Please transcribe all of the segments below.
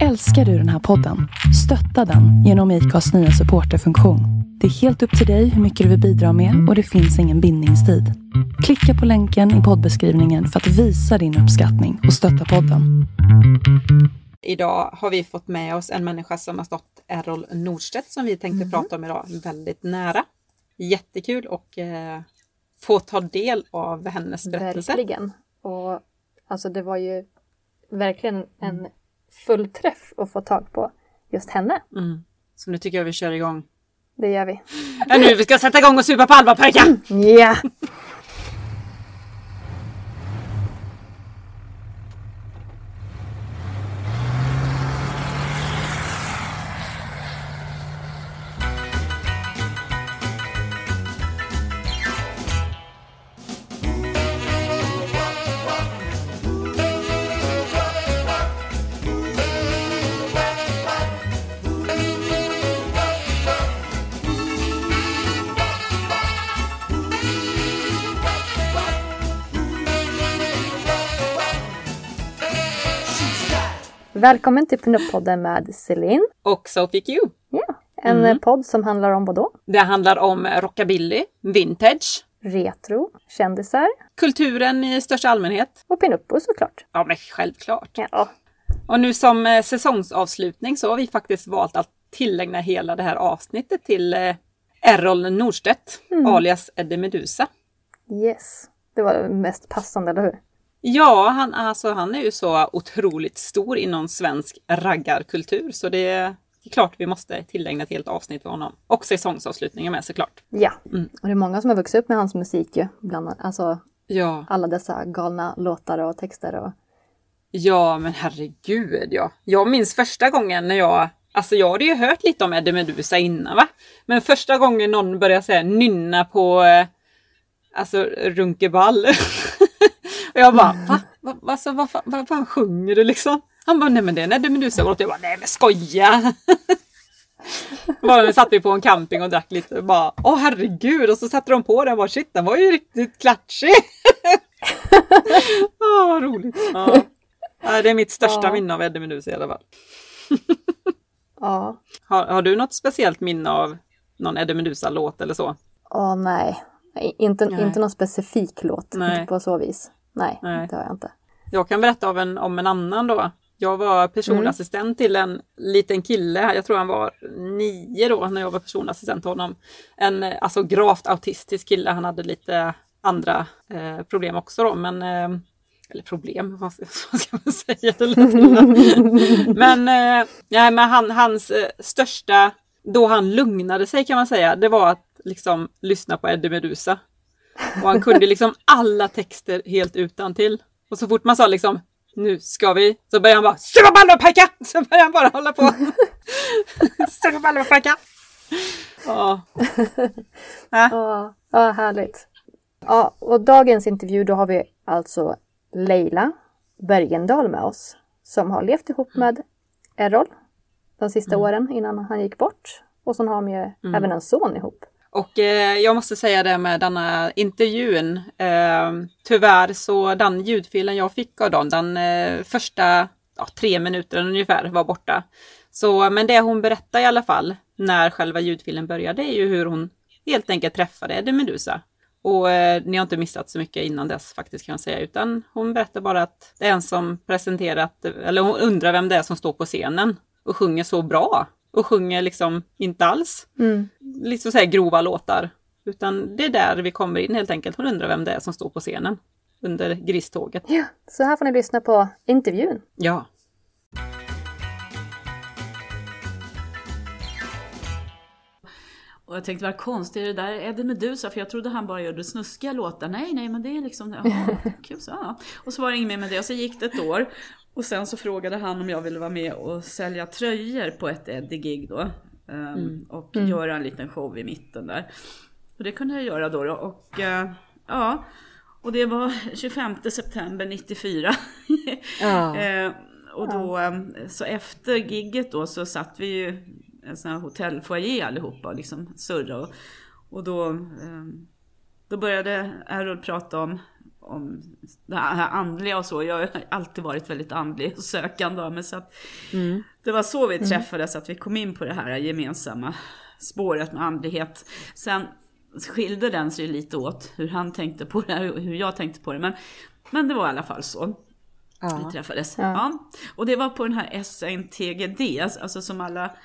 Älskar du den här podden? Stötta den genom IKAs nya supporterfunktion. Det är helt upp till dig hur mycket du vill bidra med och det finns ingen bindningstid. Klicka på länken i poddbeskrivningen för att visa din uppskattning och stötta podden. Idag har vi fått med oss en människa som har stått Errol Nordstedt som vi tänkte prata om idag väldigt nära. Jättekul och eh, få ta del av hennes berättelse. Verkligen. Och alltså det var ju verkligen en full träff att få tag på just henne. Mm. Så nu tycker jag vi kör igång. Det gör vi. Ja, nu vi ska sätta igång och supa på allvar pojkar! Ja! Välkommen till Pinup-podden med Celine. Och Sophie Q. Ja, en eh, podd som handlar om vad då? Det handlar om rockabilly, vintage, Retro, kändisar kulturen i största allmänhet. och pinuppor såklart. Ja men självklart. Ja, Och nu som eh, säsongsavslutning så har vi faktiskt valt att tillägna hela det här avsnittet till eh, Errol Nordstedt, alias Eddie Medusa. yes. Det var mest passande, eller hur? Ja, han, alltså, han är ju så otroligt stor inom svensk raggarkultur så det är klart vi måste tillägna ett helt avsnitt för honom. Och säsongsavslutningen med såklart. Ja. Mm. Och det är många som har vuxit upp med hans musik ju. Bland annat. Alltså Ja, alla dessa galna låtar och texter och... ja men herregud ja. Jag minns första gången när jag Alltså jag hade ju hört lite om Eddie Meduza innan va. Men första gången någon började säga nynna på eh, Alltså runkeball. och jag bara va? va, va alltså, vad, fan- vad fan sjunger du liksom? Han bara nej men det är en Eddie Meduza-låt. Jag bara nej men skoja. Bara satt vi på en camping och drack lite och bara åh herregud och så satte de på den och bara shit den var ju riktigt klatschig. Åh vad roligt. Ja. Ja, Det är mitt största Ja. minne av Eddie Meduza i alla fall. Ja. Har, har du något speciellt minne av någon Eddie Meduza-låt eller så? Åh nej. nej inte, Nej. inte någon specifik låt. Nej. Inte på så vis. Nej, Nej. det har jag inte. Jag kan berätta av en, om en annan då. Jag var personassistent till en liten kille, jag tror han var nio då när jag var personassistent till honom. En eh, alltså gravt autistisk kille, han hade lite andra eh, problem också då, men eh, eller problem, vad ska, man säga? Men eh, men han, hans eh, största, då han lugnade sig kan man säga, det var att liksom lyssna på Eddie Meduza. Och han kunde liksom alla texter helt utan till. Och så fort man sa liksom nu ska vi, så började han bara supa ballar pojkar! Så började han bara hålla på. supa ballar pojkar! Ja. Ja. Ja, ja, härligt. Ja, och dagens intervju då har vi alltså Leila Bergendahl med oss. Som har levt ihop med Errol de sista åren innan han gick bort. Och så har de ju även en son ihop. Och eh, jag måste säga det med denna intervjun. Eh, tyvärr så den ljudfilen jag fick av dem, den eh, första ja, tre minuterna ungefär var borta. Så, men det hon berättar i alla fall när själva ljudfilen började är ju hur hon helt enkelt träffade Eddie Meduza. Och eh, ni har inte missat så mycket innan dess faktiskt kan jag säga, utan hon berättar bara att det är en som presenterat, eller hon undrar vem det är som står på scenen och sjunger så bra. Och sjunger liksom inte alls Mm. liksom så här grova låtar. Utan det är där vi kommer in helt enkelt. Hon undrar vem det är som står på scenen under griståget. Ja, så här får ni lyssna på intervjun. Ja. Och jag tänkte vad konstigt, är det där Eddie Meduza? För jag trodde han bara gjorde snuskiga låtar. Nej, nej, men det är liksom, jaha, kul så. Ja. Och så var det inget mer med det. Och så gick det ett år. Och sen så frågade han om jag ville vara med och sälja tröjor på ett Eddie-gig då. Ehm, Och göra en liten show i mitten där. Och det kunde jag göra då. då. Och eh, ja, och det var 25 september 94. Ja. Eh, och då, eh, så efter gigget då så satt vi ju i en sån här hotellfoajé allihopa och liksom surra och, och då, eh, då började Errol prata om, om det här andliga och så. Jag har alltid varit väldigt andlig och sökande mig. Så att mm. Det var så vi träffades, att vi kom in på det här gemensamma spåret med andlighet. Sen skilde den sig lite åt, hur han tänkte på det och hur jag tänkte på det. Men, men det var i alla fall så. Ja. Vi träffades. Ja. ja. Och det var på den här SNTGD, alltså som alla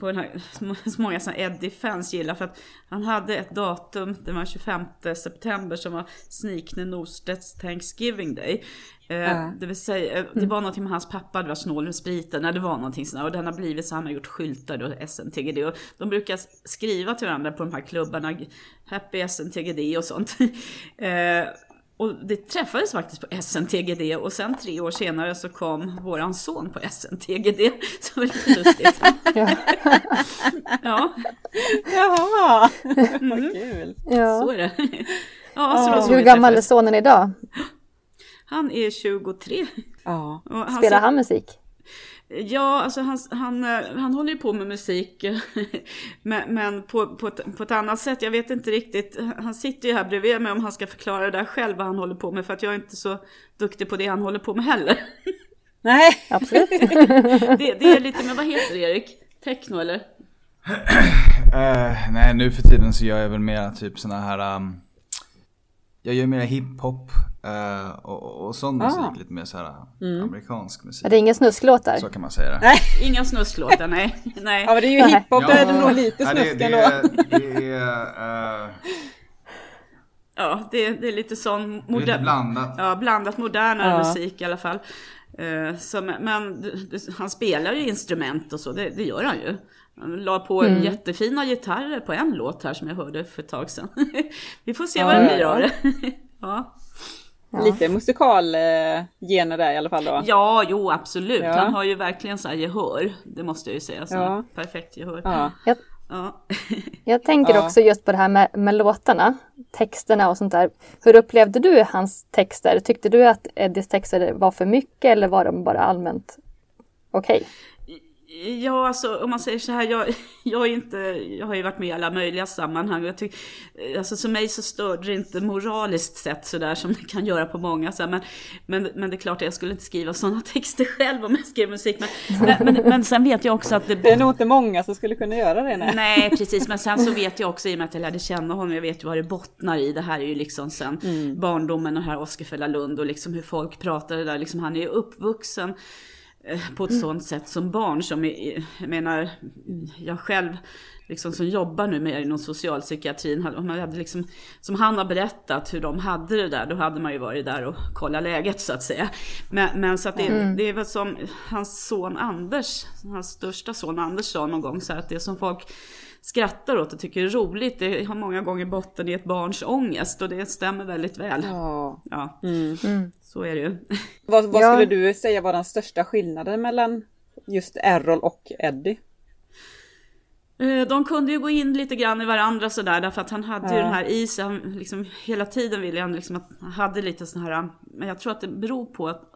på den här, så många Eddie-fans gillar för att han hade ett datum, det var 25 september som var Snikne Norstedts Thanksgiving Day. Eh, Det vill säga, eh, det var någonting med hans pappa, det var snål med spriten, det var någonting sådär. Och den har blivit så, han har gjort skyltar då, SNTGD. Och de brukar skriva till varandra på de här klubbarna, Happy SNTGD och sånt. och det träffades faktiskt på SNTGD och sen tre år senare så kom våran son på SNTGD. Så var lite lustigt. ja. ja. Jaha, mm. vad kul. Ja. Så är det. Ja, så Hur gammal är sonen idag? Han är 23. Ja. Han Spelar han musik? Ja, alltså han, han, eh, han håller ju på med musik, men, men på, på, ett, på ett annat sätt. Jag vet inte riktigt. Han sitter ju här bredvid mig om han ska förklara det där själv vad han håller på med, för att jag är inte så duktig på det han håller på med heller. Nej, absolut. det, det är lite, men vad heter det Erik? Techno eller? uh, nej, nu för tiden så gör jag väl mer typ såna här um jag gör mer hiphop uh, och, och sån ah. musik, lite mer såhär mm. amerikansk musik. Är det inga snusklåtar? Så kan man säga det. Nej, inga snusklåtar, nej. nej. Ja men det är ju hiphop, ja, är det nog lite snusk ändå. Det, det är, uh... Ja, det, det är lite sån moder- lite blandat. Ja, blandat modernare ja. musik i alla fall. Uh, så, men han spelar ju instrument och så, det, det gör han ju. Han la på mm. jättefina gitarrer på en låt här som jag hörde för ett tag sedan. Vi får se ja, vad det blir av det. ja. Ja. Lite musikalgener där i alla fall då? Ja, jo absolut. Ja. Han har ju verkligen så här gehör. Det måste jag ju säga. Så ja. Perfekt gehör. Ja. Jag, jag tänker också just på det här med, med låtarna, texterna och sånt där. Hur upplevde du hans texter? Tyckte du att Eddies texter var för mycket eller var de bara allmänt okej? Okay? Ja, alltså om man säger så här, jag, jag, är inte, jag har ju varit med i alla möjliga sammanhang. Jag tyck, alltså som mig så störde det inte moraliskt sett sådär som det kan göra på många. Så här, men, men, men det är klart att jag skulle inte skriva sådana texter själv om jag skrev musik. Men, men, men, men sen vet jag också att det... Det är nog inte många som skulle kunna göra det. Nej. nej, precis. Men sen så vet jag också, i och med att jag lärde känna honom, jag vet ju vad det bottnar i. Det här är ju liksom sen mm. barndomen och här Oscarfälla Lund och liksom hur folk pratade där. Liksom, han är ju uppvuxen på ett sånt sätt som barn som, jag menar, jag själv liksom som jobbar nu med inom socialpsykiatrin, om man hade liksom, som han har berättat hur de hade det där, då hade man ju varit där och kollat läget så att säga. Men, men så att det, mm. det är väl som hans son Anders, hans största son Anders sa någon gång så här, att det som folk skrattar åt och tycker är roligt, det har många gånger botten i ett barns ångest och det stämmer väldigt väl. Ja. ja. Mm. Mm. Så är det ju. Vad, vad ja. skulle du säga var den största skillnaden mellan just Errol och Eddie? Eh, de kunde ju gå in lite grann i varandra sådär därför att han hade ja. ju den här i sig, han liksom, hela tiden ville han liksom att han hade lite sån här, men jag tror att det beror på att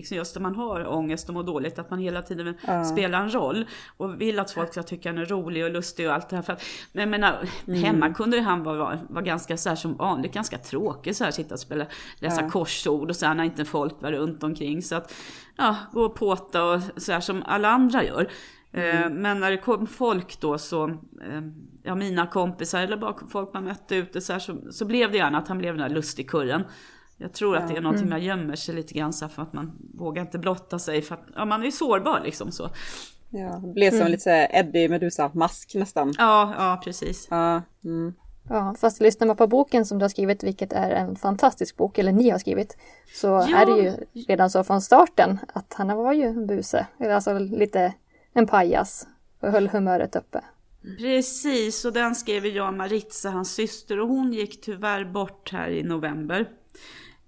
liksom just när man har ångest och mår dåligt, att man hela tiden ja. spelar en roll och vill att folk ska tycka han är rolig och lustig och allt det här. För att, men jag menar, mm. hemma kunde han vara, vara ganska så här som vanligt, ganska tråkig så här, sitta och spela, läsa ja. korsord och så här när inte folk var runt omkring. Så att, ja, gå och påta och så här som alla andra gör. Eh, mm. Men när det kom folk då så, eh, ja mina kompisar eller bara folk man mötte ute så, här, så, så blev det gärna att han blev den där lustigkurren. Jag tror att det är någonting mm. man gömmer sig lite grann så för att man vågar inte blotta sig för att ja, man är sårbar liksom så. Ja, det blev som mm. lite Eddie Medusa-mask nästan. Ja, ja precis. Ja, mm. ja, fast lyssnar man på boken som du har skrivit, vilket är en fantastisk bok, eller ni har skrivit, så ja. är det ju redan så från starten att han var ju en buse, eller alltså lite en pajas och höll humöret uppe. Precis, och den skrev jag Maritza, hans syster, och hon gick tyvärr bort här i november.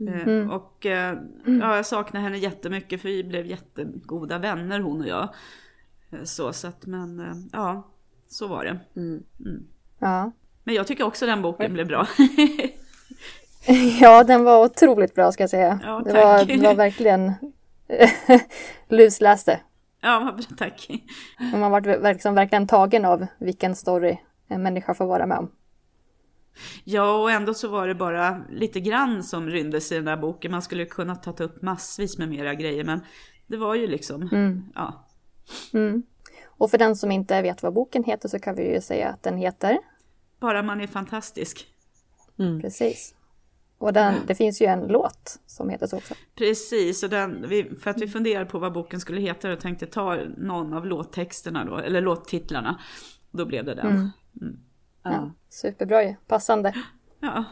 Eh, mm. Och eh, ja, jag saknar henne jättemycket för vi blev jättegoda vänner hon och jag. Eh, så, så att, men ja, så var det. Mm. Mm. Ja. Men jag tycker också den boken blev bra. ja, den var otroligt bra ska jag säga. Ja, det, var, det var verkligen lusläste. Ja, tack. Man var verkligen tagen av vilken story en människa får vara med om. Ja, och ändå så var det bara lite grann som rymdes i den där boken. Man skulle kunna ta upp massvis med mera grejer, men det var ju liksom, mm. ja. Mm. Och för den som inte vet vad boken heter så kan vi ju säga att den heter? Bara man är fantastisk. Mm. Precis. Och den, det finns ju en låt som heter så också. Precis, och den, för att vi funderade på vad boken skulle heta och tänkte ta någon av låttexterna då, eller låttitlarna. Då blev det den. Ja. superbra ju, passande. Ja.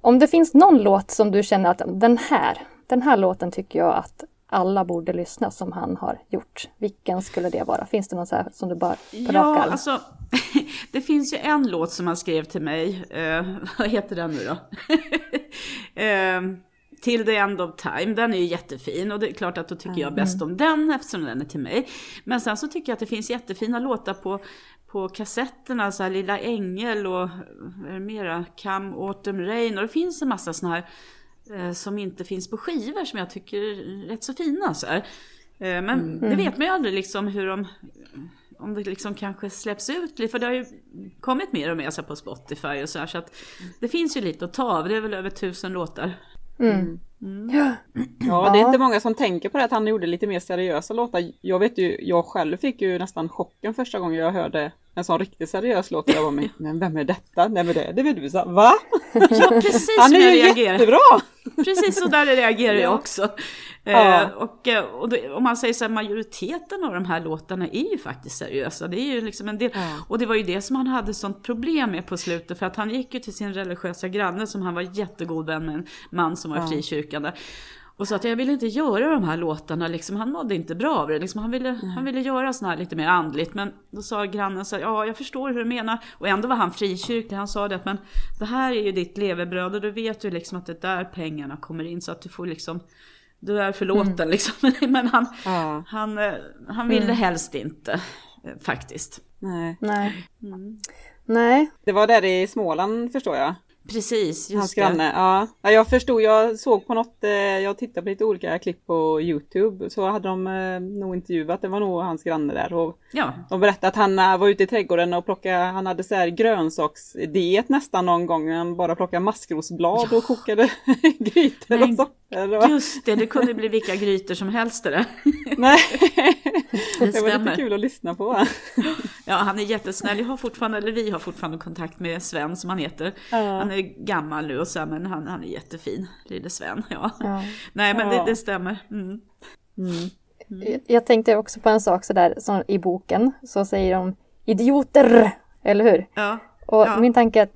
Om det finns någon låt som du känner att den här, den här låten tycker jag att alla borde lyssna som han har gjort. Vilken skulle det vara? Finns det någon så här som du bara på Ja, alltså det finns ju en låt som han skrev till mig. Uh, vad heter den nu då? uh, Till the end of time, den är ju jättefin och det är klart att då tycker jag bäst om den eftersom den är till mig. Men sen så tycker jag att det finns jättefina låtar på, på kassetterna, så här Lilla Ängel och vad är det mera? Come Autumn Rain och det finns en massa sådana här eh, som inte finns på skivor som jag tycker är rätt så fina. Så här. Eh, men mm. det vet man ju aldrig liksom hur de om det liksom kanske släpps ut för det har ju kommit mer och mer så på Spotify och så här, så att det finns ju lite att ta av, det är väl över tusen låtar. Mm. Mm. Ja. ja, det är inte många som tänker på det att han gjorde lite mer seriösa låtar. Jag vet ju, jag själv fick ju nästan chocken första gången jag hörde en sån riktigt seriös låt. Jag var med, men vem är detta? Nej men det, det vet du, så, va? Ja, precis Han är ju jättebra! Precis så där reagerar jag också. Ja. Eh, och, eh, och då, om man säger så här, majoriteten av de här låtarna är ju faktiskt seriösa. Det är ju liksom en del. Ja. Och det var ju det som han hade sånt problem med på slutet. För att han gick ju till sin religiösa granne som han var jättegod vän med, en man som var ja. frikyrkande. Och sa att jag vill inte göra de här låtarna, liksom, han mådde inte bra av det. Liksom, han, ville, mm. han ville göra såna här lite mer andligt. Men då sa grannen så här, ja jag förstår hur du menar. Och ändå var han frikyrklig. Han sa det att men det här är ju ditt levebröd och du vet ju liksom att det är där pengarna kommer in. Så att du får liksom du är förlåten mm. liksom. Men han, ja. han, eh, han ville mm. helst inte eh, faktiskt. Nej. Nej. Mm. Nej. Det var där i Småland förstår jag. Precis, just Hans granne, ja. ja. Jag förstod, jag såg på något, eh, jag tittade på lite olika klipp på Youtube, så hade de eh, nog intervjuat, det var nog hans granne där. Och ja. De berättade att han eh, var ute i trädgården och plockade, han hade så här grönsaksdiet nästan någon gång, han bara plockade maskrosblad ja. och kokade grytor och socker. Just det, det kunde bli vilka grytor som helst det Nej, det, det var lite kul att lyssna på. Ja, han är jättesnäll, jag har fortfarande, eller vi har fortfarande kontakt med Sven som han heter. Ja. Han är gammal nu och så, men han, han är jättefin, lille Sven. Ja. ja. Nej, men det, det, stämmer. Mm. Mm. Mm. Jag tänkte också på en sak sådär, som i boken, så säger de idioter, eller hur? Ja. Och min tanke är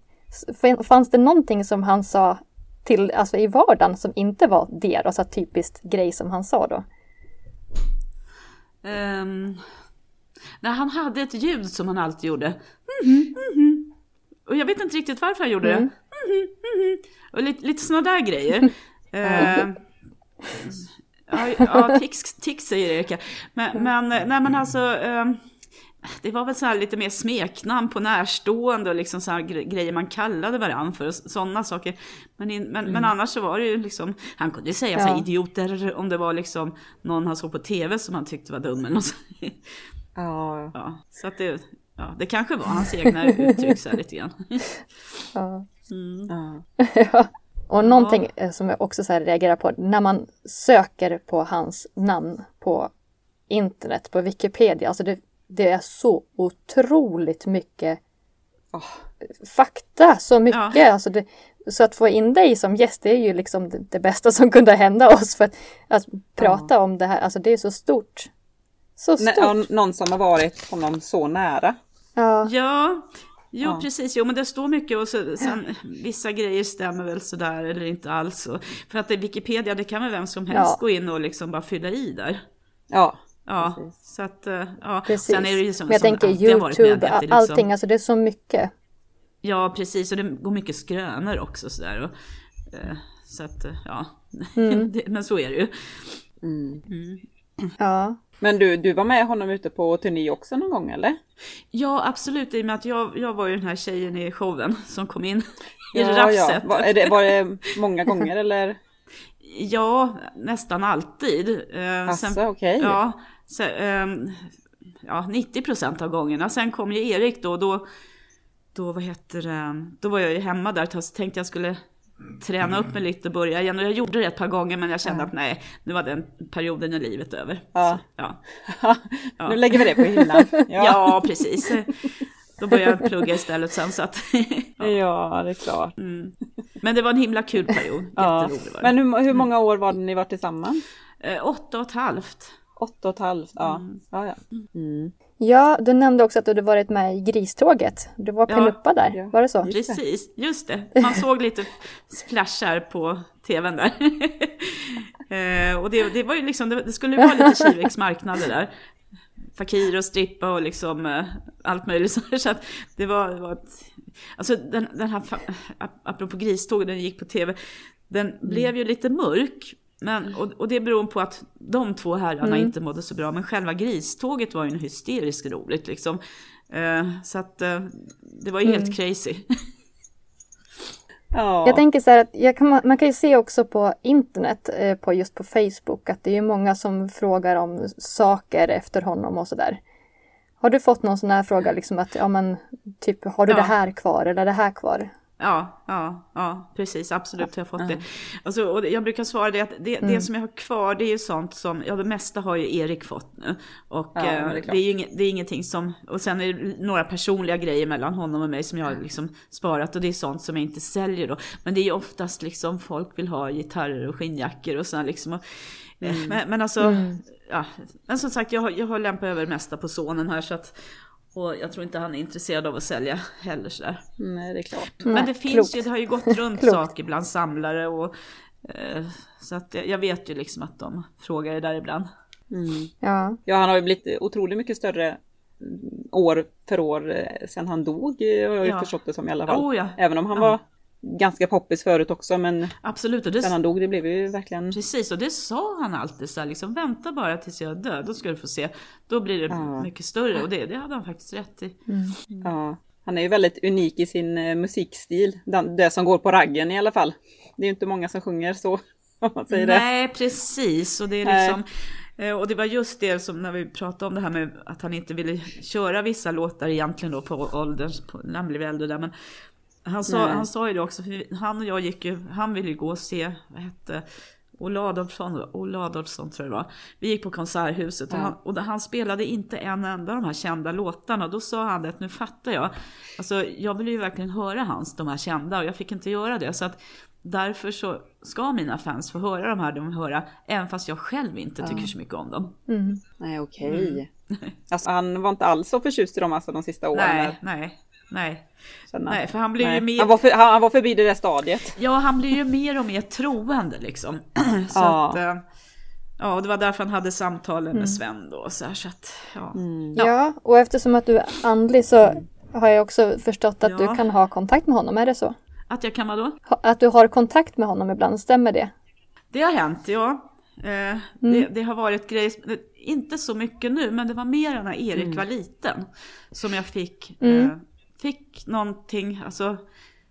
att fanns det någonting som han sa till, alltså i vardagen som inte var det, alltså typiskt grej som han sa då? Um, nej, han hade ett ljud som han alltid gjorde. Och jag vet inte riktigt varför han gjorde mm. det. Och lite, lite sådana där grejer. uh, ja, ja tics, tics säger Erika. Men, men, nej, men alltså, uh, det var väl så lite mer smeknamn på närstående och liksom så grejer man kallade varandra för. Sådana saker. Men, in, men, mm. men, annars så var det ju liksom, han kunde ju säga ja. så idioter om det var liksom någon han såg på tv som han tyckte var dum eller något. Ja. ja. Så att det, Ja, det kanske var hans egna uttryck så lite grann. ja. Mm. ja. Och någonting ja. som jag också så reagerar på, när man söker på hans namn på internet, på Wikipedia, alltså det, det är så otroligt mycket oh. fakta, så mycket. Ja. Alltså det, så att få in dig som gäst, det är ju liksom det, det bästa som kunde hända oss för att, att prata ja. om det här, alltså det är så stort. Så stort. Nå någon som har varit honom så nära. Ja. ja. Jo ja. precis, jo men det står mycket och så, sen, vissa grejer stämmer väl sådär eller inte alls. Och, för att det är Wikipedia, det kan väl vem som helst ja. gå in och liksom bara fylla i där. Ja. Ja, precis. så att, eh, ja. Precis. Sen är det ju som, men jag tänker YouTube, med, liksom, allting, alltså det är så mycket. Ja, precis, och det går mycket skrönor också sådär. Och, eh, så att, eh, ja, mm. men så är det ju. Mm. Mm. Ja. Men du, du var med honom ute på turné också någon gång eller? Ja absolut, i och med att jag, jag var ju den här tjejen i showen som kom in i ja, raffset. Ja. Var, det, var det många gånger eller? Ja, nästan alltid. Eh, Asså, okej. Okay. Ja, så, eh, ja, 90 procent av gångerna. Sen kom ju Erik då, då, då, vad heter det, då var jag ju hemma där så tänkte jag skulle träna upp mig lite och börja igen. Och jag gjorde det ett par gånger men jag kände ja. att nej, nu var den perioden i livet över. Ja. Så, ja. ja. Nu lägger vi det på hyllan. Ja, ja precis. Då började jag plugga istället sen så att... ja. ja, det är klart. Mm. Men det var en himla kul period. Ja. Var Men hur, hur många år var det ni var tillsammans? Eh, åtta och ett halvt. Åtta och ett halvt, ja. Mm. Ja, ja. Mm. ja, du nämnde också att du hade varit med i Griståget. Du var Penuppa ja, där, var det så? Precis, just det. Man såg lite flashar på tvn där. eh, och det, det, var ju liksom, det, det skulle ju vara lite Kiviks marknader där. Fakir och strippa och liksom eh, allt möjligt. Så att det var, det var ett, alltså den, den här, apropå Griståget, den gick på tv, den mm. blev ju lite mörk. Men, och, och, det beror på att de två herrarna mm. inte mådde så bra. Men själva griståget var ju hysteriskt roligt liksom. Eh, så att eh, det var ju helt mm. crazy. ja. Jag tänker så här att kan, man kan ju se också på internet, eh, på just på Facebook, att det är många som frågar om saker efter honom och sådär. Har du fått någon sån här fråga, liksom att ja men typ har du ja. det här kvar eller det här kvar? Ja, ja, ja, precis, absolut har jag fått det. Alltså, och jag brukar svara det att det, mm. det som jag har kvar det är ju sånt som, ja det mesta har ju Erik fått nu. Och ja, eh, det, är det, är ju inget, det är ingenting som, och sen är det några personliga grejer mellan honom och mig som jag har liksom sparat och det är sånt som jag inte säljer då. Men det är ju oftast liksom folk vill ha gitarrer och skinnjackor och sådär liksom. Och, eh, mm. men, men alltså, mm. ja, men som sagt jag, jag har lämpat över det mesta på sonen här så att och jag tror inte han är intresserad av att sälja heller sådär. Nej, det är klart. Men Nej, det finns klokt. ju, det har ju gått runt saker bland samlare och eh, så att jag vet ju liksom att de frågar det där ibland. Mm. Ja. ja, han har ju blivit otroligt mycket större år för år eh, sedan han dog, har jag ju ja. förstått det som i alla fall. Oh, ja. Även om han ja. var ganska poppis förut också men Absolut, och det, sen han dog det blev ju verkligen Precis och det sa han alltid så här, liksom vänta bara tills jag är död, då ska du få se. Då blir det ja. mycket större och det, det hade han faktiskt rätt i. Mm. Mm. Ja, han är ju väldigt unik i sin uh, musikstil, det som går på raggen i alla fall. Det är ju inte många som sjunger så, om man säger Nej, det. precis och det är liksom eh, och det var just det som när vi pratade om det här med att han inte ville köra vissa låtar egentligen då på åldern, när han blev äldre där. Men han sa, han sa ju det också, för han och jag gick ju, han ville ju gå och se, vad hette Olle Adolfsson, Olle Adolfsson tror jag det var. Vi gick på Konserthuset ja. och, han, och han spelade inte en enda av de här kända låtarna. Då sa han att nu fattar jag. Alltså jag ville ju verkligen höra hans, de här kända och jag fick inte göra det. Så att därför så ska mina fans få höra de här de höra, även fast jag själv inte tycker så mycket om dem. Mm. Nej okej. Okay. Mm. Alltså, han var inte alls så förtjust i dem alltså de sista åren? Nej, nej. Nej. Nej, för han blir Nej. ju mer... Han var, för, han, var förbi det där stadiet. Ja, han blir ju mer och mer troende liksom. så ja. att, eh, ja, och det var därför han hade samtalen mm. med Sven då. Så, här, så att, ja. Mm. ja. ja, och eftersom att du är andlig så har jag också förstått att ja. du kan ha kontakt med honom, är det så? Att jag kan vadå? Att du har kontakt med honom ibland, stämmer det? Det har hänt, ja. Eh, mm. det, det, har varit grejer, inte så mycket nu, men det var mer när Erik mm. var liten. Som jag fick mm. Fick någonting, alltså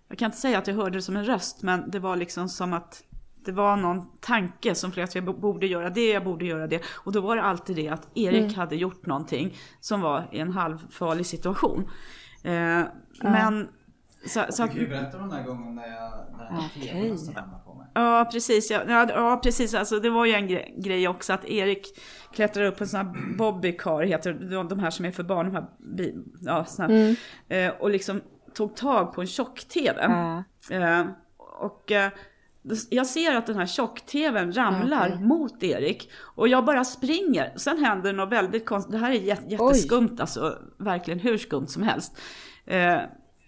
jag kan inte säga att jag hörde det som en röst, men det var liksom som att det var någon tanke som flera att jag borde göra det, jag borde göra det. Och då var det alltid det att Erik mm. hade gjort någonting som var i en halvfarlig situation. Eh, ja. Men så, så att, du berätta om den här gången när jag, när okay. på mig. Ja, precis. Ja, ja, precis. Alltså, det var ju en grej, grej också att Erik klättrar upp på en sån här bobbycar, heter det, de här som är för barn, de här, ja, här, mm. eh, och liksom tog tag på en tjock-tv. Mm. Eh, och eh, jag ser att den här tjock-tvn ramlar okay. mot Erik och jag bara springer. Sen händer något väldigt konstigt, det här är jätteskumt Oj. alltså, verkligen hur skumt som helst. Eh,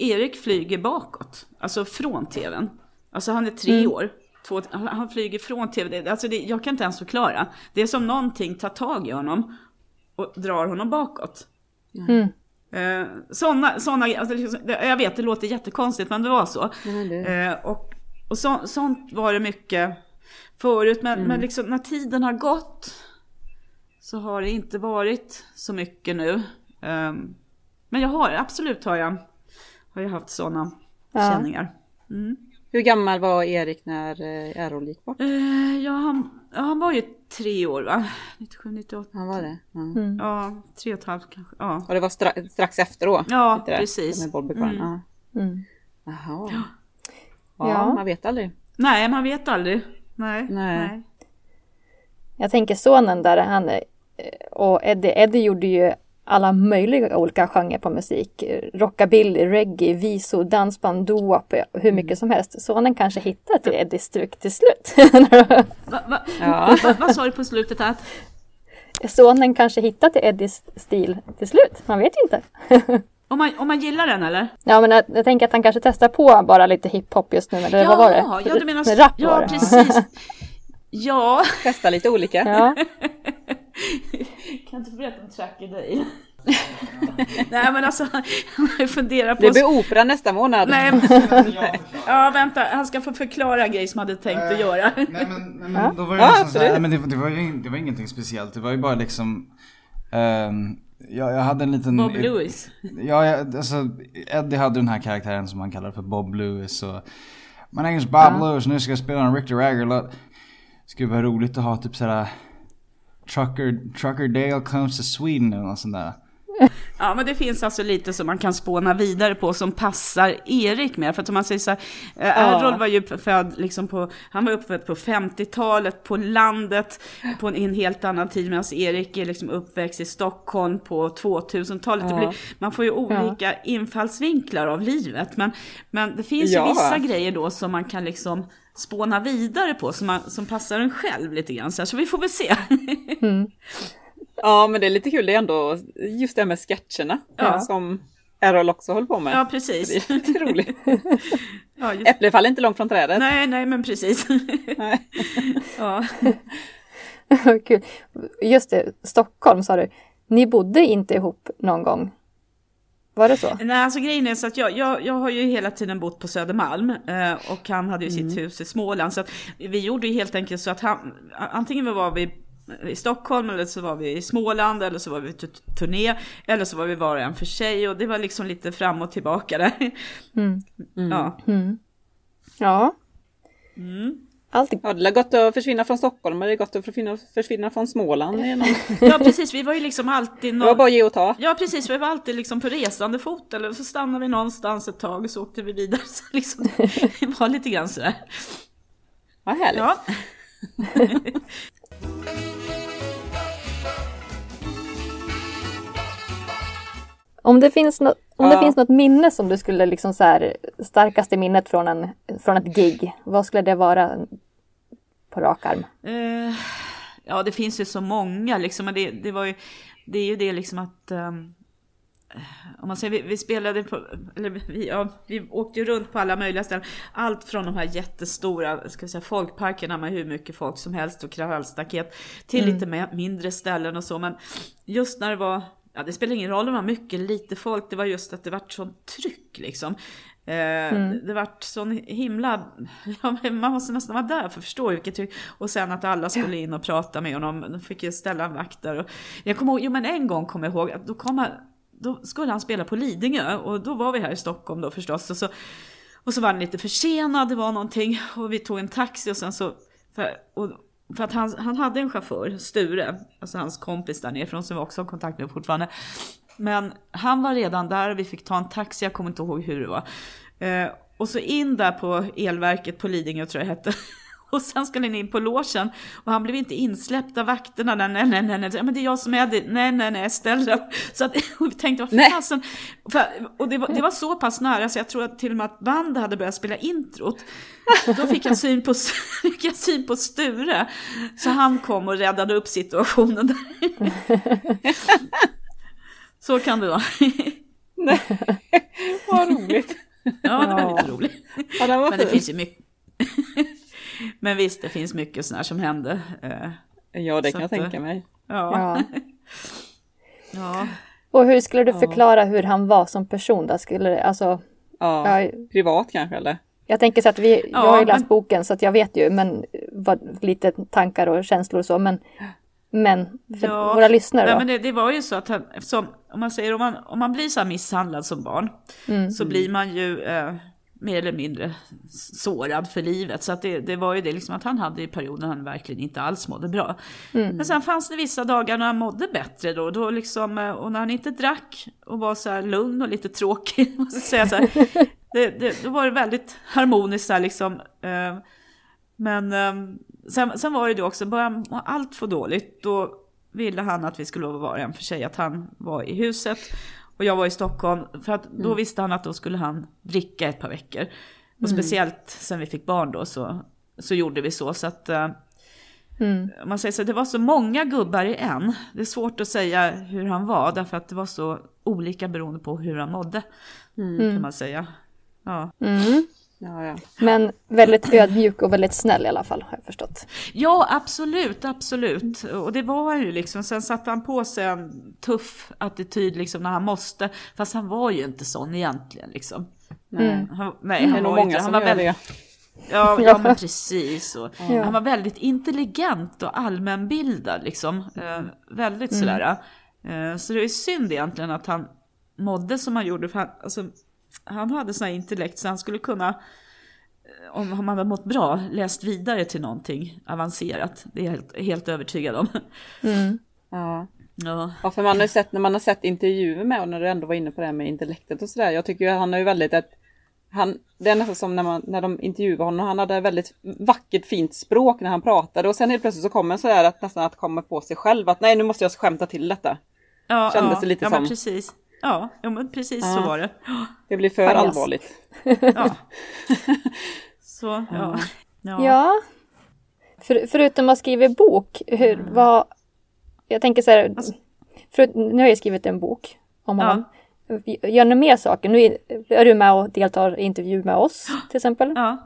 Erik flyger bakåt, alltså från tvn. Alltså han är tre mm. år. Två, han flyger från tv. Alltså det, jag kan inte ens förklara. Det är som någonting tar tag i honom och drar honom bakåt. Mm. Eh, såna, såna, alltså liksom, jag vet det låter jättekonstigt men det var så. Mm. Eh, och och så, sånt var det mycket förut men, mm. men liksom, när tiden har gått så har det inte varit så mycket nu. Eh, men jag har absolut har jag har jag haft sådana ja. känningar. Mm. Hur gammal var Erik när eh, Errol gick bort? Eh, ja, han, ja, han var ju tre år va? 97, 98. Han var det? Ja, Mm. Ja, tre och ett halvt kanske. Ja, och det var stra- strax efter då? ja precis. Med Bobby? Mm. Ja. Mm. Jaha. Ja, Ja. man vet aldrig. Nej, man vet aldrig. Nej. Nej. Jag tänker sonen där, han eh, och Eddie, Eddie gjorde ju alla möjliga olika genrer på musik. Rockabilly, reggae, viso, dansband, doo-wop, hur mycket som helst. Sonen kanske hittade till Eddies stuk till slut. Va, va, Ja. va, vad sa du på slutet? Att, Sonen kanske hittade till Eddies stil till slut. Man vet ju inte. om, man, om man gillar den eller? Ja, men jag, jag tänker att han kanske testar på bara lite hiphop just nu. Eller vad var det? ja, du menar rap var Ja, det. precis. Ja, Testa lite olika. Ja, kan inte berätta om Tracker Day? Nej men alltså, jag funderar på... Det blir opera nästa månad. Nej, ja vänta, han ska få förklara en grej som han hade tänkt att göra. Nej men, nej, men då var det Ja, liksom så här, absolut. nej, men det, det, var ju, ing- det var ingenting speciellt. Det var ju bara liksom ehm, jag, jag hade en liten... Bob Lewis. Ja, jag, alltså Eddie hade den här karaktären som han kallar för Bob Lewis och My name is Bob Lewis, nu ska jag spela en Richter Ragger-låt. Skulle vara roligt att ha typ såhär Trucker, Trucker Dale comes to Sweden eller något sånt där. Ja, men det finns alltså lite som man kan spåna vidare på som passar Erik med. För att om man säger så här, eh, Errol var ju född liksom på, han var uppväxt på 50-talet på landet på en, en helt annan tid medan Erik är liksom uppväxt i Stockholm på 2000-talet. Det Ja. blir, man får ju olika infallsvinklar av livet. Men, men det finns Ja. ju vissa grejer då som man kan liksom spåna vidare på som, man, som passar en själv lite grann. Så, så vi får väl se. Ja, men det är lite kul. Det är ändå just det här med sketcherna Ja. som Errol också höll på med. Ja, precis. Det är lite roligt. Ja, just, Äpplet faller inte långt från trädet. nej, nej, men precis. Nej. ja. kul. Just det, Stockholm sa du. Ni bodde inte ihop någon gång? Var det så? Nej, alltså grejen är så att jag, jag, jag har ju hela tiden bott på Södermalm eh, och han hade ju sitt hus i Småland. Så att vi gjorde ju helt enkelt så att han, antingen var vi i Stockholm eller så var vi i Småland eller så var vi på turné eller så var vi var och en för sig och det var liksom lite fram och tillbaka där. Ja. Ja. Mm. Allt Ja, det är gott att försvinna från Stockholm, men det är gott att försvinna, försvinna från Småland. Någon... ja, precis. Vi var ju liksom alltid det var någon... bara ge och ta. Ja precis, vi var alltid liksom på resande fot eller så stannade vi någonstans ett tag och så åkte vi vidare. Så liksom, det var lite grann sådär. Vad härligt. Ja. Om det finns något, om det finns något minne som du skulle liksom så här, starkaste minnet från, en, från ett gig, vad skulle det vara på rak arm? Eh, ja, det finns ju så många liksom. Det, det var ju, det är ju det liksom att ehm, om man säger, vi, vi spelade på, eller vi, ja, vi åkte ju runt på alla möjliga ställen. Allt från de här jättestora, ska vi säga, folkparkerna med hur mycket folk som helst och kravallstaket till lite mer, mindre ställen och så. Men just när det var, ja det spelar ingen roll om det var mycket lite folk, det var just att det vart sånt tryck liksom. Eh, Det vart sån himla, ja, man måste nästan vara där för att förstå vilket tryck. Och sen att alla skulle in och prata med honom, de fick ju ställa en vakt där. Och jag kommer ihåg, jo men en gång kommer jag ihåg att då kom han, då skulle han spela på Lidingö och då var vi här i Stockholm då förstås. Och så, och så var han lite försenad, det var någonting och vi tog en taxi och sen så, för, och, för att han, han hade en chaufför, Sture, alltså hans kompis där nerifrån som vi också har kontakt med fortfarande. Men han var redan där och vi fick ta en taxi, jag kommer inte ihåg hur det var. Eh, och så in där på elverket på Lidingö tror jag det hette. Och sen skulle han in på logen och han blev inte insläppt av vakterna. Nej, nej, nej, nej, nej. men det är jag som är det. Nej, nej, nej, ställ dig. Så att, och vi tänkte, vad Nej. fasen. Och det var, det var så pass nära så jag tror att till och med att bandet hade börjat spela introt. Då fick jag syn på, fick jag syn på Sture. Så han kom och räddade upp situationen där. Så kan det vara. Vad roligt. Ja, det var lite roligt. Ja, det Men det finns ju mycket. Men visst, det finns mycket sånt här som hände. Eh, Ja, det Så kan jag eh, tänka mig. Ja. Ja. ja. Och hur skulle du förklara hur han var som person då? Skulle det, alltså, Ja. ja, Privat kanske, eller? jag tänker så att vi, jag Ja, har ju läst men- boken så att jag vet ju men vad, lite tankar och känslor och så men men för Ja, våra lyssnare Nej, då? men det, det var ju så att han, om man säger om man, om man blir så här misshandlad som barn Mm. så blir man ju, eh, mer eller mindre sårad för livet. Så att det, det var ju det liksom att han hade i perioder han verkligen inte alls mådde bra. Mm. Men sen fanns det vissa dagar när han mådde bättre då, då liksom, eh, och när han inte drack och var så här lugn och lite tråkig, måste säga så här, det, det, då var det väldigt harmoniskt så här liksom. Eh, men ehm, sen, sen var det ju också, började allt få dåligt, då ville han att vi skulle vara en för sig, att han var i huset och jag var i Stockholm. För att då mm. visste han att då skulle han dricka ett par veckor. Och mm. speciellt sen vi fick barn då så, så gjorde vi så. Så att uh, mm. man säger så, det var så många gubbar i en. Det är svårt att säga hur han var därför att det var så olika beroende på hur han mådde. Mm. Kan man säga. Ja. Mm. Ja, ja. Men väldigt ödmjuk och väldigt snäll i alla fall har jag förstått. Ja absolut, absolut. Och det var han ju liksom. Sen satte han på sig en tuff attityd liksom när han måste. Fast han var ju inte sån egentligen liksom. Nej, han, nej, han det är nog många som han var väldigt. Ja, ja men precis. Och ja. Han var väldigt intelligent och allmänbildad liksom. Eh, väldigt mm. sådär. Eh, så det är synd egentligen att han mådde som han gjorde. För han, alltså, han hade sån här intellekt så han skulle kunna, eh, om han hade mått bra, läst vidare till någonting avancerat. Det är jag helt, helt övertygad om. Mm. Ja. Ja. ja, för man har sett när man har sett intervjuer med honom, när du ändå var inne på det här med intellektet och sådär. Jag tycker ju han har ju väldigt ett, han, det är nästan som när, man, när de intervjuade honom, han hade väldigt vackert fint språk när han pratade och sen helt plötsligt så kommer sådär att nästan att komma på sig själv att nej nu måste jag skämta till detta. Ja, Kändes ja, det lite ja, som. precis. Ja, ja men precis ja. så var det. Det blir för Pajas. allvarligt. Ja. så, ja. Ja. ja. För, förutom att skriva bok, hur, mm. vad... Jag tänker så här, alltså, för, nu har jag skrivit en bok om honom. Ja. Gör ni mer saker? Nu är du med och deltar i intervju med oss till exempel. Ja.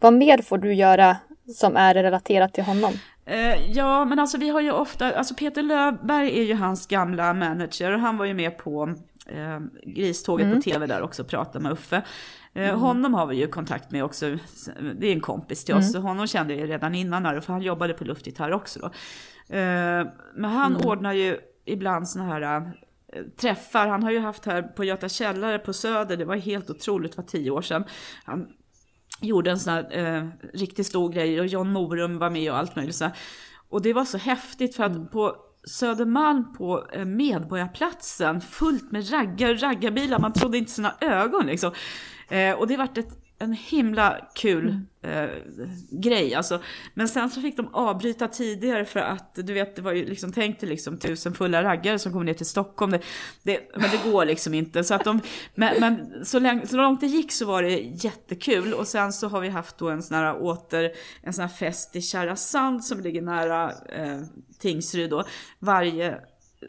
Vad mer får du göra som är relaterat till honom? Eh, ja, men alltså vi har ju ofta, alltså Peter Löfberg är ju hans gamla manager och han var ju med på eh, Griståget mm. på tv där också och pratade med Uffe. Eh, mm. Honom har vi ju kontakt med också, det är en kompis till oss, mm. så honom kände jag redan innan här, för han jobbade på luftgitarr också då. Eh, men han mm. ordnar ju ibland sådana här träffar. Han har ju haft här på Göta källare på Söder, det var helt otroligt, var tio år sedan. Han gjorde en sån här eh, riktigt stor grej och John Morum var med och allt möjligt. Så Och det var så häftigt för att mm. på Södermalm på eh, Medborgarplatsen fullt med raggar och raggarbilar, man trodde inte sina ögon liksom. Eh, och det vart ett en himla kul mm. eh, grej alltså. Men sen så fick de avbryta tidigare för att du vet det var ju liksom tänkt till liksom tusen fulla raggare som kommer ner till Stockholm. Det, det, men det går liksom inte. Så, att de, men, men så, länge, så långt det gick så var det jättekul. Och sen så har vi haft då en sån här åter, en sån här fest i Kärra Sand som ligger nära eh, Tingsryd då. Varje,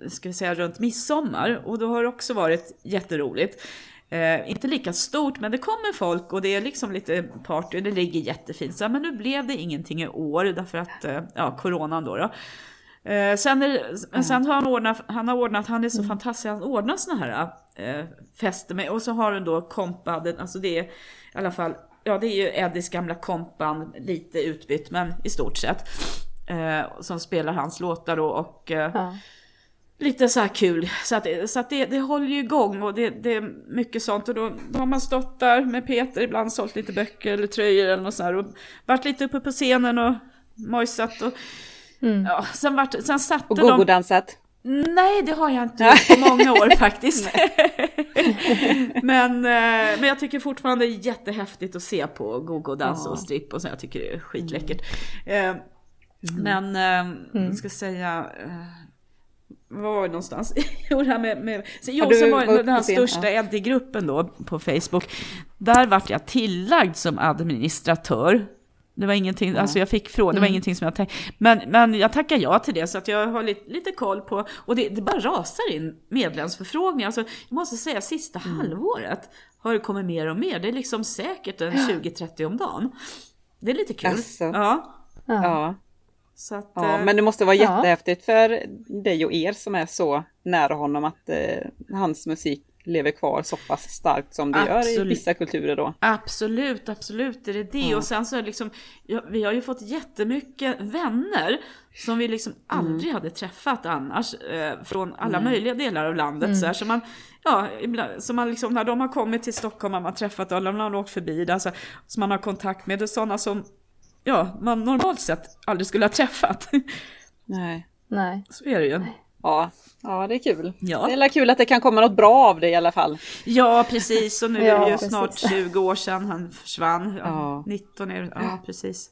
ska vi säga runt midsommar. Och då har det också varit jätteroligt. Eh, inte lika stort, men det kommer folk och det är liksom lite party och det ligger jättefint. Så, men nu blev det ingenting i år därför att, eh, ja, coronan då. då. Eh, sen, är, sen har han ordnat, han har ordnat, han är så mm. fantastisk, han ordnar såna här eh, fester med, och så har han då kompad, alltså det är i alla fall, ja det är ju Eddies gamla kompan, lite utbytt men i stort sett. Eh, som spelar hans låtar då och eh, ja lite så här kul. Så att, så att det, det håller ju igång och det, det är mycket sånt. Och då, då har man stått där med Peter, ibland sålt lite böcker eller tröjor eller något sånt och varit lite uppe på scenen och mojsat och mm. ja, sen, vart, sen satte och de... Och dansat Nej, det har jag inte gjort på många år faktiskt. men, eh, men jag tycker fortfarande det är jättehäftigt att se på Gogo dansa ja. och stripp och så. Jag tycker det är skitläckert. Mm. mm. Men, eh, mm. ska säga, var var det någonstans? jo, det här med, med jo, sen var den här största Eddie-gruppen då på Facebook. Där vart jag tillagd som administratör. Det var ingenting, mm. alltså jag fick fråga, det var mm. ingenting som jag tänkte. Men, men jag tackar ja till det så att jag har lite, lite koll på, och det, det bara rasar in medlemsförfrågningar. Alltså, jag måste säga sista mm. halvåret har det kommit mer och mer. Det är liksom säkert en 20-30 om dagen. Det är lite kul. Alltså. Ja. ja. Att, ja, eh, men det måste vara jättehäftigt för dig och er som är så nära honom att eh, hans musik lever kvar så pass starkt som det gör i Absolut. vissa kulturer då. Absolut, absolut är det det. Och sen så är det liksom, ja, vi har ju fått jättemycket vänner som vi liksom aldrig hade träffat annars. Eh, från alla möjliga delar av landet. Så, här, så man, ja, ibland, så man liksom, när de har kommit till Stockholm har man träffat alla, när de har åkt förbi där, så, som man har kontakt med. Det är sådana som ja, man normalt sett aldrig skulle ha träffat. Nej. Nej. så är det ju. Ja, ja det är kul. Ja. Det är kul att det kan komma något bra av det i alla fall. Ja, precis. Och nu är det ju Ja, snart precis. 20 år sedan han försvann. Ja, Ja. 19 är det. Ja, precis.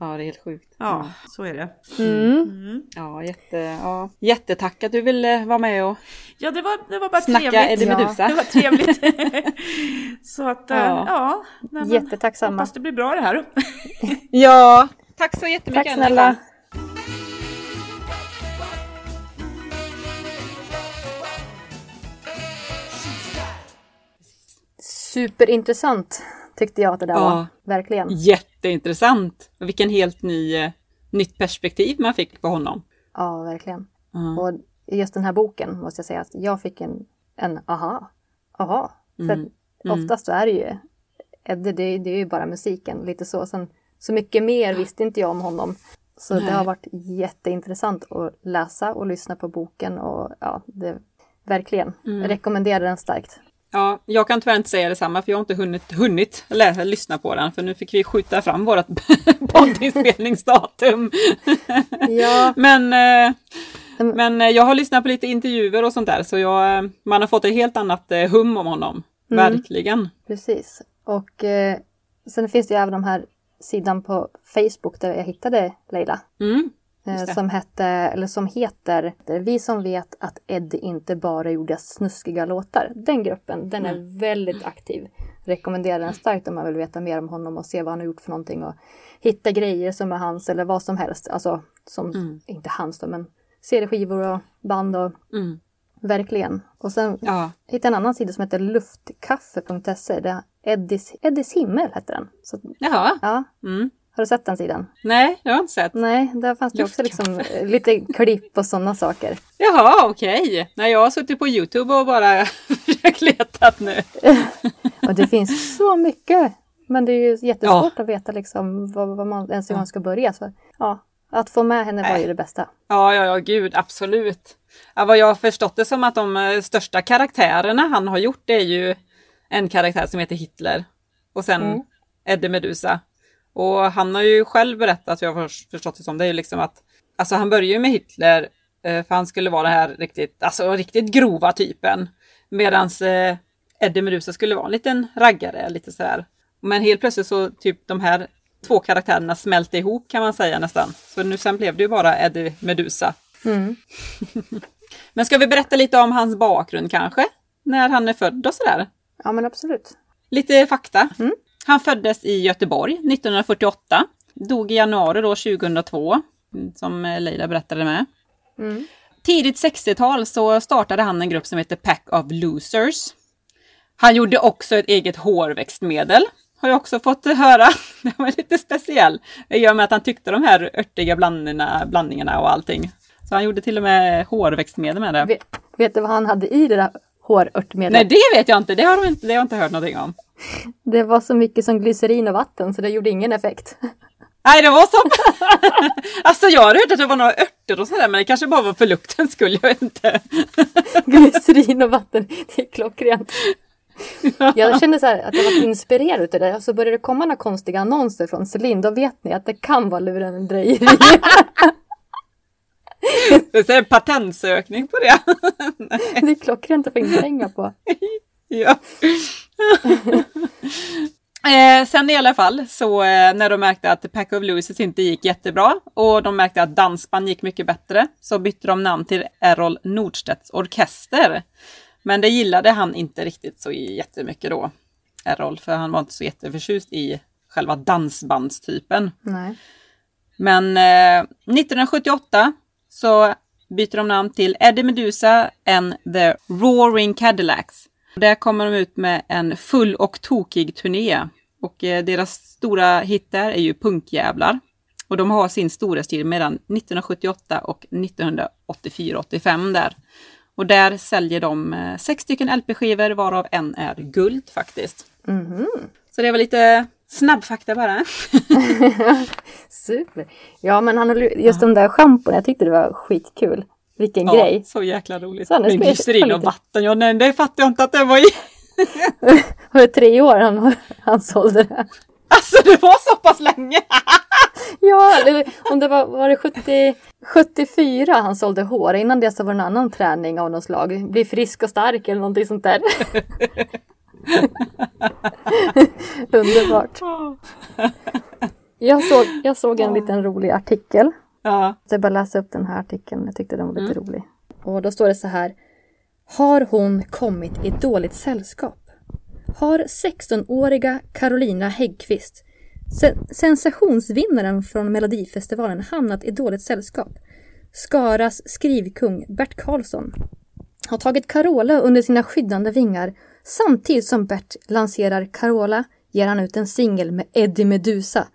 Ja, det är helt sjukt. Ja, så är det. Mm. Ja, jätte, ja. Jättetack att du ville vara med och Ja, det var, det var bara snacka trevligt. Eddie Meduza. Det var trevligt. så att, ja. Ja. ja men Jättetacksamma. Hoppas det blir bra det här. Ja, tack så jättemycket. Tack snälla. Superintressant tyckte jag att det där Ja. var. Verkligen. Jätteintressant. Vilken helt ny, eh, nytt perspektiv man fick på honom. Ja, verkligen. Ja. Och just den här boken måste jag säga att jag fick en, en aha. Aha. För oftast så är det ju, det, det, det är ju bara musiken, lite så. Sen, så mycket mer visste inte jag om honom. Så det har varit jätteintressant att läsa och lyssna på boken och ja, det, verkligen. Jag rekommenderar den starkt. Ja, jag kan tyvärr inte säga detsamma för jag har inte hunnit, hunnit läsa, lyssna på den för nu fick vi skjuta fram vårt poddinspelningsdatum. Ja, men, eh, men eh, jag har lyssnat på lite intervjuer och sånt där så jag, eh, man har fått ett helt annat hum om honom. Verkligen. precis. Och eh, sen finns det ju även de här sidan på Facebook där jag hittade Leila. Mm. Eh, som, hette, eller som heter Vi som vet att Eddie inte bara gjorde snuskiga låtar. Den gruppen, den är väldigt aktiv. Rekommenderar den starkt om man vill veta mer om honom och se vad han har gjort för någonting och hitta grejer som är hans eller vad som helst. Alltså, som, inte hans då, men CD-skivor och band och Mm. verkligen. Och sen Ja. hittade en annan sida som heter luftkaffe.se. Eddies, Eddies himmel heter den. Så, Jaha. ja, Mm. Har du sett den sidan? Nej, det har jag inte sett. Nej, där fanns det också liksom eh, lite klipp och sådana saker. Jaha, okej. Nej, jag har suttit på Youtube och bara försökt leta nu. Och det finns så mycket. Men det är ju jättesvårt att veta liksom vad, vad man, ens hur man ska börja. Så, ja, att få med henne var ju det bästa. Ja, ja, ja, gud, absolut. Ja, vad jag har förstått det som att de eh, största karaktärerna han har gjort det är ju en karaktär som heter Hitler och sen Mm. Eddie Meduza. Och han har ju själv berättat, jag har förstått det som, det är ju liksom att alltså han börjar ju med Hitler eh, för han skulle vara den här riktigt, alltså riktigt grova typen. Medans eh, Eddie Meduza skulle vara en liten raggare, lite sådär. Men helt plötsligt så typ de här två karaktärerna smälte ihop kan man säga nästan. Så nu sen blev det ju bara Eddie Meduza. Mm. Men ska vi berätta lite om hans bakgrund kanske? När han är född och sådär? Ja men absolut. Lite fakta. Han föddes i Göteborg 1948. Dog i januari då 2002, mm, som eh, Leila berättade med. Mm. Tidigt 60-tal så startade han en grupp som heter Pack of Losers. Han gjorde också ett eget hårväxtmedel. Har jag också fått höra. Det var lite speciell. I och med att han tyckte de här örtiga blandningarna, blandningarna och allting. Så han gjorde till och med hårväxtmedel med det. Vet, vet du vad han hade i det där hårörtmedlet? Nej, det vet jag inte. Det har, de inte, det har jag inte hört någonting om. Det var så mycket som glycerin och vatten så det gjorde ingen effekt. Nej, det var så. alltså jag har hört att det var några örter och sådär, men det kanske bara var för luktens skull. Jag vet inte. glycerin och vatten, det är klockrent. Jag kände så här att jag var inspirerad utav det och så började det komma några konstiga annonser från Celine. Då vet ni att det kan vara lurendrejeri. Det är en patentsökning på det. det är klockrent att få in pengar på. ja. eh, sen i alla fall, så eh, när de märkte att Pack of Losers inte gick jättebra och de märkte att dansband gick mycket bättre så bytte de namn till Errol Nordstedts Orkester. Men det gillade han inte riktigt så jättemycket då, Errol, för han var inte så jätteförtjust i själva dansbandstypen. Nej. Men eh, 1978 så byter de namn till Eddie Meduza and the Roaring Cadillacs. Där kommer de ut med en full och tokig turné. Och eh, deras stora hit där är ju Punkjävlar. Och de har sin stora stil mellan 1978 och 1984-85 där. Och där säljer de eh, sex stycken LP-skivor varav en är guld faktiskt. Mhm. Så det var lite snabbfakta bara. Super. Ja, men han just de där schampon, jag tyckte det var skitkul. Vilken grej. så jäkla roligt. Så spel- glycerin och vatten, ja, nej, det fattar jag inte att det var i. Var det tre år han, han sålde det? Alltså det var så pass länge! Ja, eller om det var, var det 70, 74 han sålde hår. Innan det så var det en annan träning av något slag. Bli frisk och stark eller någonting sånt där. Underbart. Jag såg, jag såg en liten rolig artikel. Ja, Så jag bara läsa upp den här artikeln. Jag tyckte den var lite rolig. Och då står det så här. Har hon kommit i dåligt sällskap? Har 16-åriga Carolina Häggkvist, sen- sensationsvinnaren från Melodifestivalen, hamnat i dåligt sällskap? Skaras skrivkung Bert Karlsson har tagit Carola under sina skyddande vingar. Samtidigt som Bert lanserar Carola ger han ut en singel med Eddie Medusa.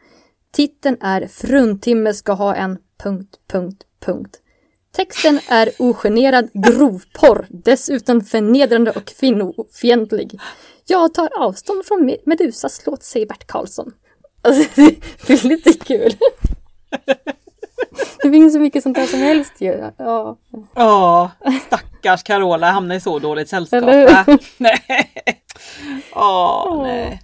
Titeln är Fruntimme ska ha en... Punkt, punkt, punkt. Texten är ogenerad grovporr, dessutom förnedrande och kvinnofientlig. Jag tar avstånd från Me- Medusas låt, säger Bert Karlsson. Alltså, det är lite kul. Det finns så mycket sånt där som helst ju. Ja. Ja, stackars Carola hamnade i så dåligt sällskap. Eller hur? Nej. Åh, nej.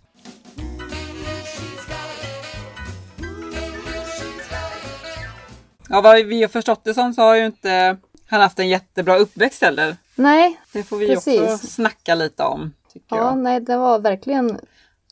Ja, vad vi har förstått det som så har ju inte han haft en jättebra uppväxt heller. Nej, Det får vi också Precis. snacka lite om. Tycker ja, jag. nej, det var verkligen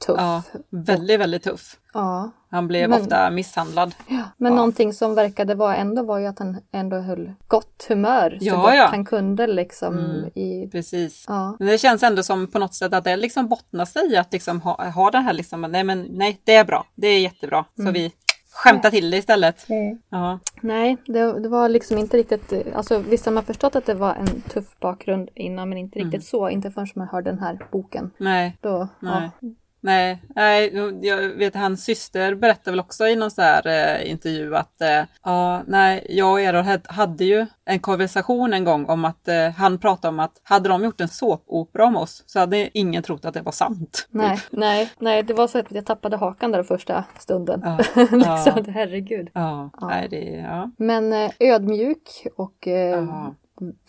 tuff. Ja, väldigt, väldigt tuff. Ja. Han blev Men- ofta misshandlad. Men någonting som verkade vara ändå var ju att han ändå höll gott humör så Ja, gott ja. han kunde liksom Mm. i... Precis. Ja. Men det känns ändå som på något sätt att det liksom bottnar sig i att liksom ha, ha det här liksom, nej men nej, det är bra, det är jättebra. Så vi skämtar till det istället. Ja, Nej, det, det var liksom inte riktigt... Alltså visst har man förstått att det var en tuff bakgrund innan men inte riktigt så. Inte förrän man hörde den här boken. nej, Då, nej. ja. Nej, nej, jag vet hans syster berättade väl också i någon sån här eh, intervju att eh, ja, nej, jag och Errol had- hade ju en konversation en gång om att eh, han pratade om att hade de gjort en såpopera om oss så hade ingen trott att det var sant. Nej, nej, nej, det var så att jag tappade hakan där första stunden. Ja, liksom, ja. herregud. ja, Ja. nej, det, ja. Men eh, ödmjuk och eh,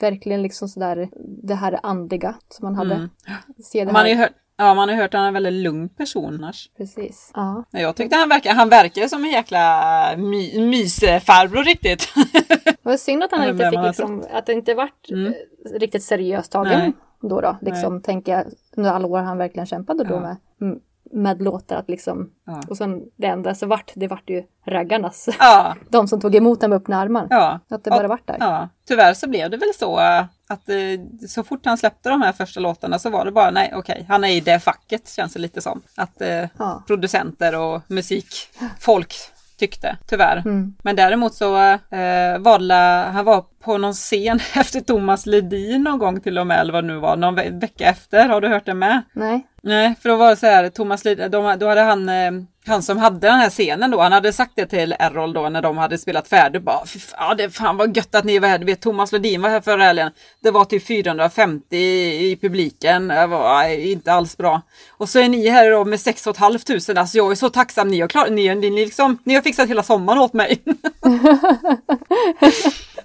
verkligen liksom sådär det här andliga som man hade. Mm. Se det Man här. hört, ja, man har hört att han är en väldigt lugn person annars. Precis. Ja. Jag tyckte han verkar, han verkar som en jäkla my, mysfarbror riktigt. Det var synd att han inte fick liksom, att det inte vart Mm. eh, riktigt seriöst tagen Nej. då då. Liksom tänker jag under alla år han verkligen kämpade då Ja. med, m- med låtar att liksom. Ja. Och sen det enda så vart, det vart ju raggarnas. ja, De som tog emot dem med öppna armar. ja. Att det bara vart där. Ja, tyvärr så blev det väl så eh, att eh, så fort han släppte de här första låtarna så var det bara nej okej, han är i det facket känns det lite som. Att eh, Ja. producenter och musikfolk tyckte, tyvärr. Mm. Men däremot så eh, det, han var på någon scen efter Thomas Ledin någon gång till och med, eller vad det nu var, någon ve- vecka efter. Har du hört det med? Nej. Nej, för då var det så här, Thomas Lid, då hade han, eh, han som hade den här scenen då, han hade sagt det till Errol då när de hade spelat färdigt, bara, "Fy fan, ja det fan vad gött att ni var här, du vet Thomas Ledin var här förra helgen, det var typ 450 i, publiken, det var inte alls bra. Och så är ni här då med 6 500, alltså jag är så tacksam, ni har, klar, ni, ni, liksom, ni har fixat hela sommaren åt mig.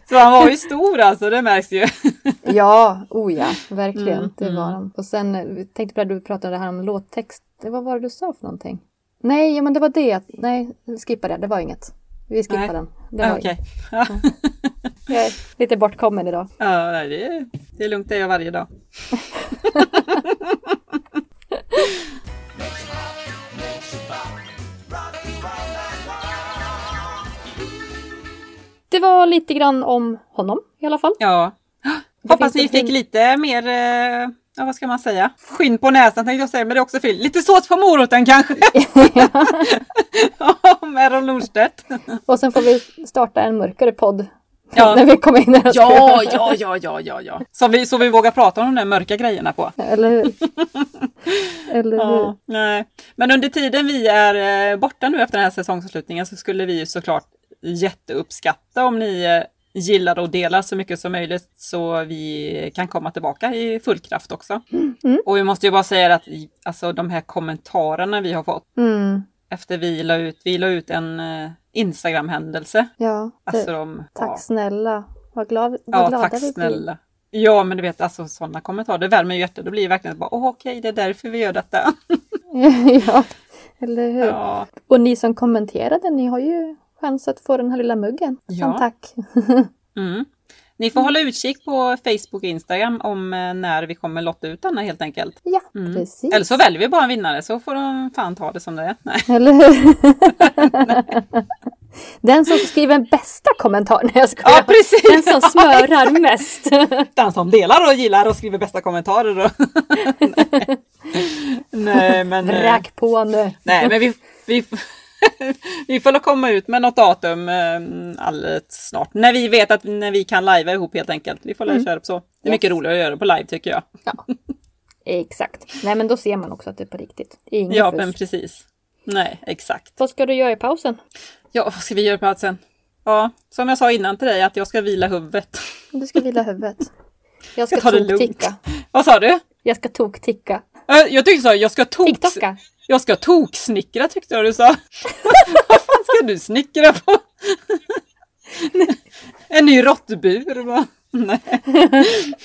så han var ju stor alltså, det märks ju. Ja, oh ja, verkligen. Mm, det var han. Och sen eh, tänkte på det du pratade här om låttext. Vad var det du sa för någonting? Nej, ja, men det var det. Nej, skippa det. Det var inget. Vi skippar Nej. den. Det var Okej. inget. Jag är lite bortkommen idag. Ja, nej, det, är, det är lugnt, det är jag varje dag. Det var lite grann om honom i alla fall. Ja. Hoppas ni en fick fin- lite mer, eh, ja vad ska man säga, skinn på näsan tänkte jag säga, men det är också fel. Lite sås på moroten kanske. Om Errol Nordstedt. Och sen får vi starta en mörkare podd. Ja. När vi kommer in här Ja, ja, ja, ja, ja, ja. Så vi, så vi vågar prata om de där mörka grejerna på. Eller hur? Eller hur? Ja, nej. Men under tiden vi är eh, borta nu efter den här säsongsavslutningen så skulle vi ju såklart jätteuppskatta om ni gillar och delar så mycket som möjligt så vi kan komma tillbaka i full kraft också. Mm. Och vi måste ju bara säga att alltså, de här kommentarerna vi har fått Mm. efter vi la ut, vi la ut en eh, Instagram-händelse. Ja, Alltså de, tack ja, snälla. Vad, glad, vad ja, glada tack vi blir. snälla. Ja, men du vet alltså sådana kommentarer, det värmer hjärtat. Det blir verkligen bara, åh okej, det är därför vi gör detta. ja, eller hur? Ja, Och ni som kommenterade, ni har ju chans att få den här lilla muggen. Som Ja. tack. mm. Ni får hålla utkik på Facebook och Instagram om eh, när vi kommer lotta ut denna helt enkelt. ja, Mm. precis. Eller så väljer vi bara en vinnare så får de fan ta det som det är. Nej. Eller hur? Den som skriver den bästa kommentaren. Jag skojar. Ja, precis! Den som smörar mest. Den som delar och gillar och skriver bästa kommentarer. Och... nej. nej, men... eh, Räk på nu. Nej, men vi, vi, vi får nog komma ut med något datum eh, alldeles snart. När vi vet att när vi kan lajva ihop helt enkelt. Vi får mm. köra på så. Det är mycket Yes. roligare att göra på live tycker jag. Ja. Exakt. Nej men då ser man också att det är på riktigt. Det är Ja, fusk. men precis. Nej, exakt. Vad ska du göra i pausen? Ja, vad ska vi göra på allt sen? Ja, som jag sa innan till dig, att jag ska vila huvudet. Du ska vila huvudet. Jag ska Jag det lugnt. tokticka. Vad sa du? Jag ska tokticka. Eh, Jag tyckte du sa, jag ska tok... TikToka. Jag ska toksnickra tyckte jag du sa. Vad fan ska du snickra på? en ny råttbur va? Nej.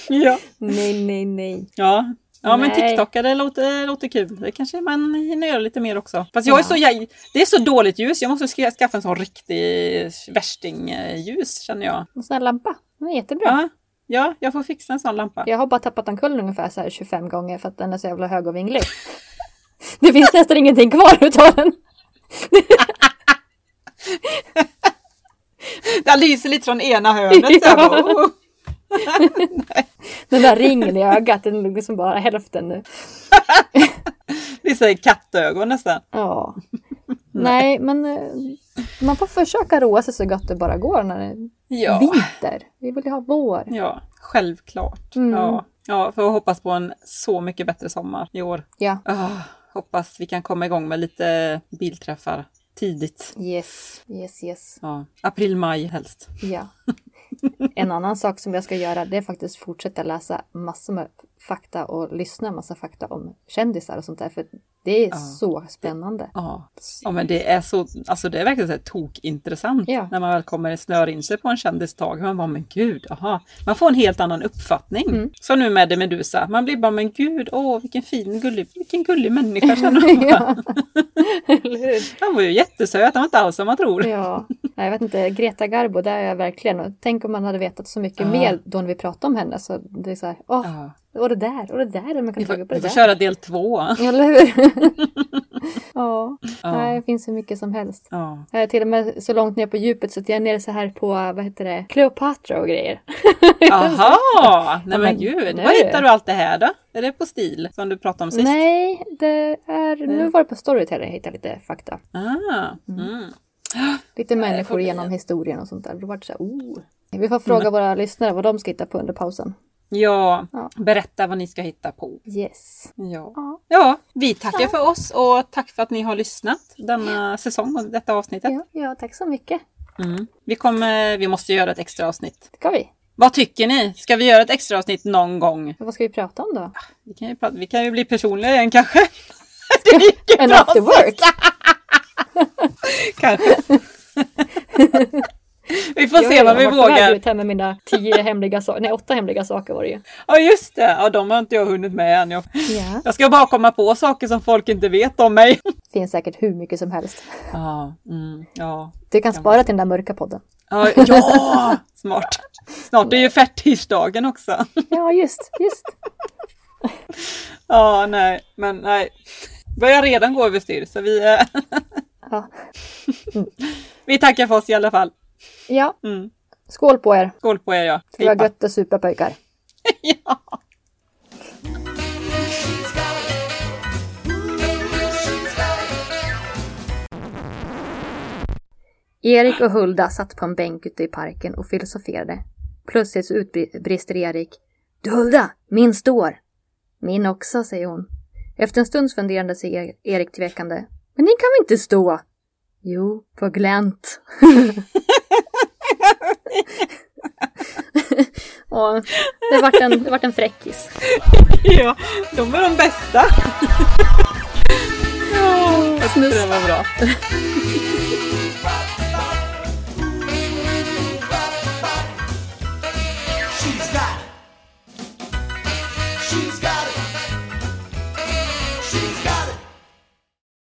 Ja. Nej, nej, nej. Ja. Ja men Nej. TikTok det låter, låter kul. Det kanske man hinner göra lite mer också. Fast jag är så, jag, det är så dåligt ljus. Jag måste ska- skaffa en sån riktig värstingljus känner jag. En sån här lampa. Den är jättebra. Ja, ja, jag får fixa en sån lampa. Jag har bara tappat omkull ungefär så här 25 gånger för att den är så jävla hög och vinglig. Det finns nästan ingenting kvar utav den. Den lyser lite från ena hörnet. Bara, oh. Den där ringen i ögat, den är liksom bara hälften nu. Det är så kattögon nästan. Ja. Nej, men eh, man får försöka roa sig så gott det bara går när det är Ja. vinter. Vi vill ju ha vår. Ja, självklart. Mm. Ja. ja, för jag hoppas på en så mycket bättre sommar i år. Ja, Ah, hoppas vi kan komma igång med lite bilträffar tidigt. yes, yes, yes. Ja, april, maj helst. Ja. En annan sak som jag ska göra det är faktiskt fortsätta läsa massor med fakta och lyssna massa fakta om kändisar och sånt där. För det är Ja. så spännande. Ja. ja, men det är så, alltså det är verkligen så här tokintressant Ja. när man väl kommer snör in sig på en kändistag. Man bara, men gud, aha. Man får en helt annan uppfattning. Mm. Så nu med det Medusa, man blir bara, men gud, åh vilken fin, gullig, vilken gullig människa känner man. Han var ju jättesöt, han var inte alls som man tror. Ja, jag vet inte, Greta Garbo, där är jag verkligen. Och tänk om man hade vetat så mycket Ja. mer då när vi pratade om henne. Så det är så här, åh, Ja. Och det där, och det där, man kan Vi får, på det vi får där. köra del två. Eller hur? ja, Ja. Det finns hur mycket som helst. Ja. Jag är till och med så långt ner på djupet så att jag är nere så här på, vad heter det, Cleopatra och grejer. Aha! Nej men gud, nu. var hittar du allt det här då? Är det på stil som du pratade om sist? Nej, det är, nu var det på Storytel jag hittade lite fakta. Ah, mm. Lite det människor genom en- historien och sånt där. Då var det så här, oh. Vi får fråga våra lyssnare vad de ska hitta på under pausen. Ja, Ja. berätta vad ni ska hitta på. Yes. Ja. Ja. ja, vi tackar för oss och tack för att ni har lyssnat denna säsong och detta avsnittet. Ja, ja, tack så mycket. Mm. Vi, kommer, vi måste göra ett extra avsnitt. Det ska vi. Vad tycker ni? Ska vi göra ett extra avsnitt någon gång? Vad ska vi prata om då? Vi kan ju, prata, vi kan ju bli personliga igen kanske. Det gick ju En bra after work? Kanske. vi får se Jag vad vi har varit på väg vågar. ut här med mina tio hemliga saker. Nej, åtta hemliga saker var det ju. Ja just det, ja, de har inte jag hunnit med än. Jag, Ja. jag ska bara komma på saker som folk inte vet om mig. Finns säkert hur mycket som helst. Ja, mm, ja. Du kan spara till den där mörka podden. Ja, ja, smart. Snart är ju fettisdagen också. Ja, just, just. Ja, nej, men nej. Börjar redan gå överstyr så vi, Ja. vi tackar för oss i alla fall. Ja. Mm. Skål på er. Skål på er ja. Det var gött att supa pojkar. ja. Erik och Hulda satt på en bänk ute i parken och filosoferade. Plötsligt så utbrister Erik. Du Hulda, min står! Min också, säger hon. Efter en stunds funderande säger Erik tvekande. Men ni kan väl inte stå? Jo, på glänt. och det vart en, det vart en fräckis. ja, de var de bästa. ja, jag tyckte det var bra.